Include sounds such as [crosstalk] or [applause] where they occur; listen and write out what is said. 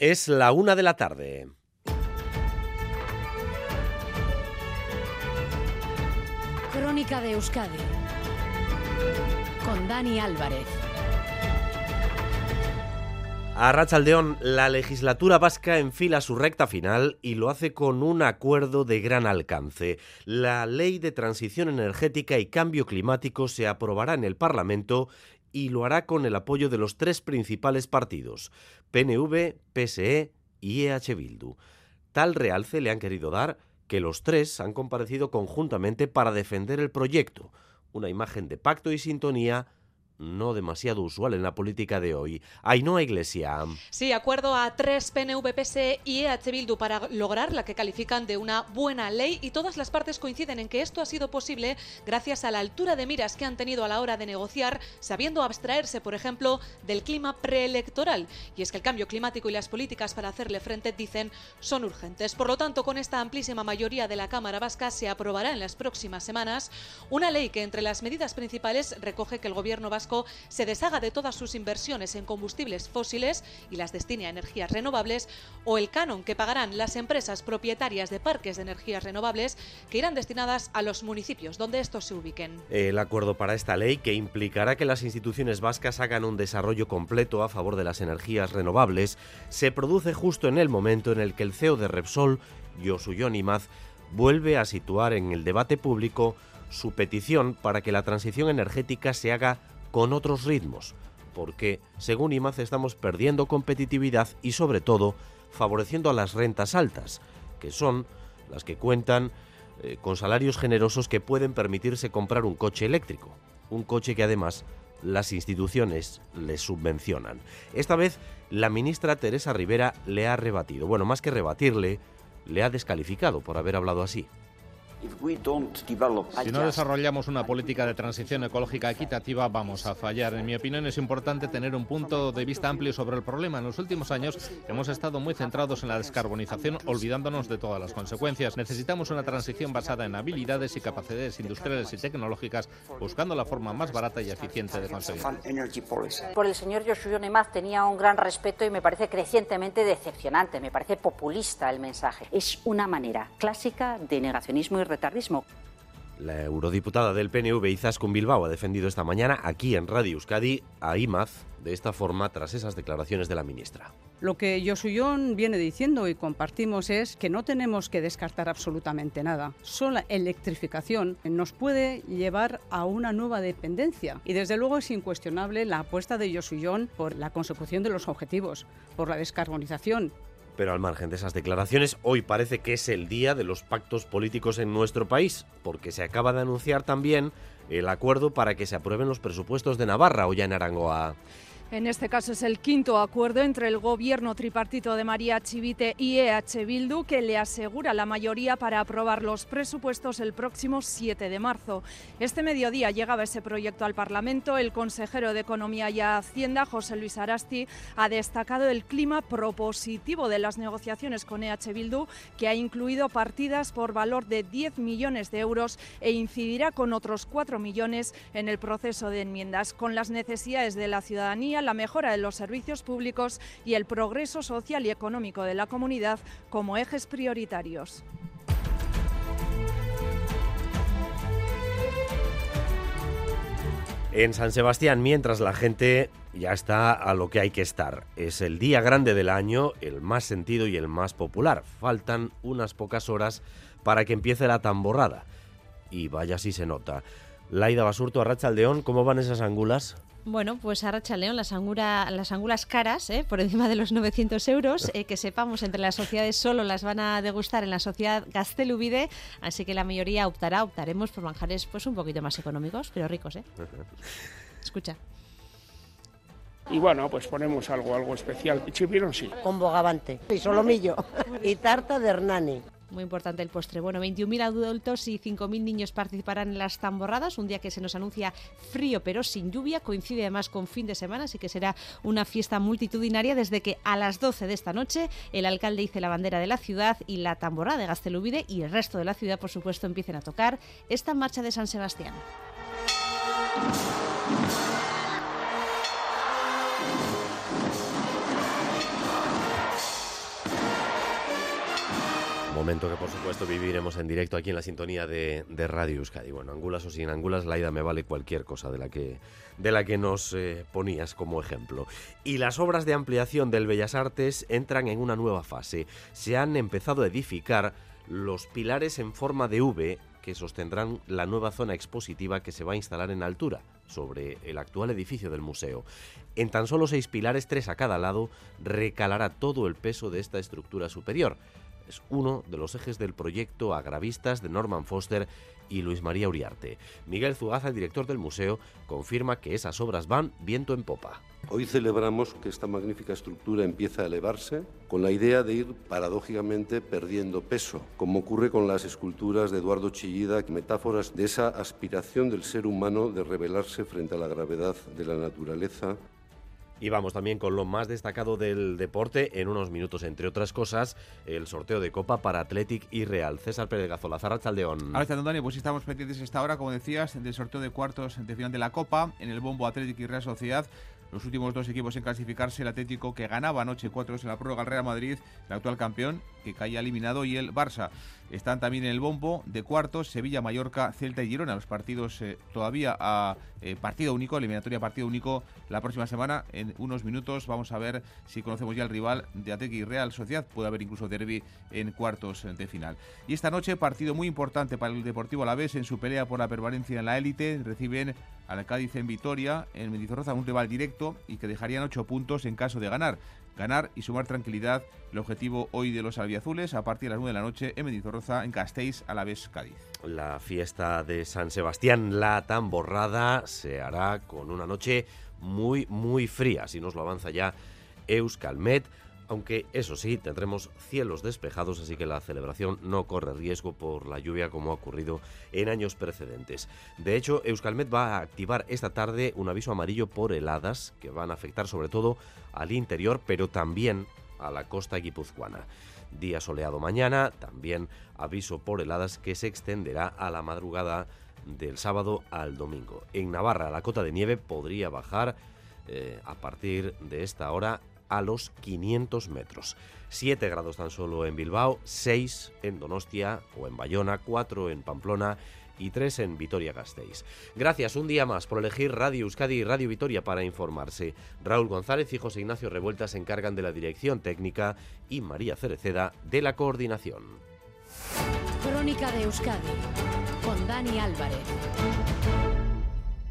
Es la una de la tarde. Crónica de Euskadi con Dani Álvarez. A Rachaldeón, la legislatura vasca enfila su recta final y lo hace con un acuerdo de gran alcance. La Ley de Transición Energética y Cambio Climático se aprobará en el Parlamento y lo hará con el apoyo de los tres principales partidos, PNV, PSE y EH Bildu. Tal realce le han querido dar que los tres han comparecido conjuntamente para defender el proyecto, una imagen de pacto y sintonía no demasiado usual en la política de hoy. Ainhoa Iglesia. Sí, acuerdo a tres PNV, PSE y EH Bildu para lograr la que califican de una buena ley y todas las partes coinciden en que esto ha sido posible gracias a la altura de miras que han tenido a la hora de negociar, sabiendo abstraerse, por ejemplo, del clima preelectoral. Y es que el cambio climático y las políticas para hacerle frente, dicen, son urgentes. Por lo tanto, con esta amplísima mayoría de la Cámara Vasca se aprobará en las próximas semanas una ley que entre las medidas principales recoge que el gobierno vasco se deshaga de todas sus inversiones en combustibles fósiles y las destine a energías renovables, o el canon que pagarán las empresas propietarias de parques de energías renovables que irán destinadas a los municipios donde estos se ubiquen. El acuerdo para esta ley, que implicará que las instituciones vascas hagan un desarrollo completo a favor de las energías renovables, se produce justo en el momento en el que el CEO de Repsol, Yosuyon Imaz, vuelve a situar en el debate público su petición para que la transición energética se haga con otros ritmos, porque, según IMAZ, estamos perdiendo competitividad y, sobre todo, favoreciendo a las rentas altas, que son las que cuentan eh, con salarios generosos que pueden permitirse comprar un coche eléctrico, un coche que además las instituciones les subvencionan. Esta vez la ministra Teresa Rivera le ha rebatido, bueno, más que rebatirle, le ha descalificado por haber hablado así. Si no desarrollamos una política de transición ecológica equitativa, vamos a fallar. En mi opinión, es importante tener un punto de vista amplio sobre el problema. En los últimos años hemos estado muy centrados en la descarbonización, olvidándonos de todas las consecuencias. Necesitamos una transición basada en habilidades y capacidades industriales y tecnológicas, buscando la forma más barata y eficiente de conseguirlo. Por el señor Joshua Nemaz tenía un gran respeto y me parece crecientemente decepcionante, me parece populista el mensaje. Es una manera clásica de negacionismo y retardismo. La eurodiputada del PNV Izaskun Bilbao ha defendido esta mañana aquí en Radio Euskadi a IMAZ de esta forma tras esas declaraciones de la ministra. Lo que Josuyón viene diciendo y compartimos es que no tenemos que descartar absolutamente nada. Solo la electrificación nos puede llevar a una nueva dependencia y desde luego es incuestionable la apuesta de Josuyón por la consecución de los objetivos, por la descarbonización pero al margen de esas declaraciones, hoy parece que es el día de los pactos políticos en nuestro país, porque se acaba de anunciar también el acuerdo para que se aprueben los presupuestos de Navarra ya en Arangoa. En este caso es el quinto acuerdo entre el gobierno tripartito de María Chivite y EH Bildu que le asegura la mayoría para aprobar los presupuestos el próximo 7 de marzo. Este mediodía llegaba ese proyecto al Parlamento. El consejero de Economía y Hacienda, José Luis Arasti, ha destacado el clima propositivo de las negociaciones con EH Bildu, que ha incluido partidas por valor de 10 millones de euros e incidirá con otros 4 millones en el proceso de enmiendas, con las necesidades de la ciudadanía la mejora de los servicios públicos y el progreso social y económico de la comunidad como ejes prioritarios. En San Sebastián, mientras la gente ya está a lo que hay que estar. Es el día grande del año, el más sentido y el más popular. Faltan unas pocas horas para que empiece la tamborrada. Y vaya si se nota. Laida Basurto, Arracha León, ¿cómo van esas angulas? Bueno, pues a León, las, las angulas caras, ¿eh? por encima de los 900 euros, eh, que sepamos, entre las sociedades solo las van a degustar en la sociedad Gastelubide, así que la mayoría optará, optaremos por manjares pues un poquito más económicos, pero ricos, ¿eh? [laughs] Escucha. Y bueno, pues ponemos algo, algo especial. Chipirón sí. Con bogavante y solomillo y tarta de Hernani. Muy importante el postre. Bueno, 21.000 adultos y 5.000 niños participarán en las tamborradas, un día que se nos anuncia frío pero sin lluvia, coincide además con fin de semana, así que será una fiesta multitudinaria desde que a las 12 de esta noche el alcalde hice la bandera de la ciudad y la tamborrada de Gastelubide y el resto de la ciudad, por supuesto, empiecen a tocar esta marcha de San Sebastián. Que por supuesto viviremos en directo aquí en la sintonía de, Radio Euskadi. Bueno, angulas o sin angulas, la ida me vale cualquier cosa de la que, de la que nos eh, ponías como ejemplo. Y las obras de ampliación del Bellas Artes entran en una nueva fase. Se han empezado a edificar los pilares en forma de V que sostendrán la nueva zona expositiva que se va a instalar en altura, sobre el actual edificio del museo. En tan solo seis pilares, tres a cada lado, recalará todo el peso de esta estructura superior. Uno de los ejes del proyecto Agravistas de Norman Foster y Luis María Uriarte. Miguel Zugaza, el director del museo, confirma que esas obras van viento en popa. Hoy celebramos que esta magnífica estructura empieza a elevarse con la idea de ir paradójicamente perdiendo peso, como ocurre con las esculturas de Eduardo Chillida, metáforas de esa aspiración del ser humano de rebelarse frente a la gravedad de la naturaleza y vamos también con lo más destacado del deporte en unos minutos, entre otras cosas, el sorteo de Copa para Athletic y Real. César Pérez Gazola, Chaldeón. Ahora está, Dani, pues estamos pendientes esta hora, como decías, del sorteo de cuartos de final de la Copa en el bombo Athletic y Real Sociedad. Los últimos dos equipos en clasificarse, el Atlético que ganaba anoche 4 en la prórroga al Real Madrid, el actual campeón, que caía eliminado, y el Barça. Están también en el bombo de cuartos Sevilla, Mallorca, Celta y Girona. Los partidos eh, todavía a eh, partido único, eliminatoria partido único la próxima semana. En unos minutos vamos a ver si conocemos ya el rival de Atequi y Real Sociedad. Puede haber incluso derby en cuartos de final. Y esta noche partido muy importante para el Deportivo Alavés en su pelea por la permanencia en la élite. Reciben al Cádiz en Vitoria, en Mendizorroza, un rival directo y que dejarían ocho puntos en caso de ganar ganar y sumar tranquilidad. El objetivo hoy de los albiazules a partir de las 9 de la noche en Mendizorroza, en Castells, a la vez Cádiz. La fiesta de San Sebastián, la tamborrada, se hará con una noche muy, muy fría, si nos lo avanza ya Euskalmet aunque eso sí, tendremos cielos despejados, así que la celebración no corre riesgo por la lluvia como ha ocurrido en años precedentes. De hecho, Euskalmet va a activar esta tarde un aviso amarillo por heladas que van a afectar sobre todo al interior, pero también a la costa guipuzcoana. Día soleado mañana, también aviso por heladas que se extenderá a la madrugada del sábado al domingo. En Navarra la cota de nieve podría bajar eh, a partir de esta hora a los 500 metros. 7 grados tan solo en Bilbao, 6 en Donostia o en Bayona, 4 en Pamplona y 3 en Vitoria-Gasteiz. Gracias un día más por elegir Radio Euskadi y Radio Vitoria para informarse. Raúl González y José Ignacio Revuelta se encargan de la dirección técnica y María Cereceda de la coordinación. Crónica de Euskadi con Dani Álvarez.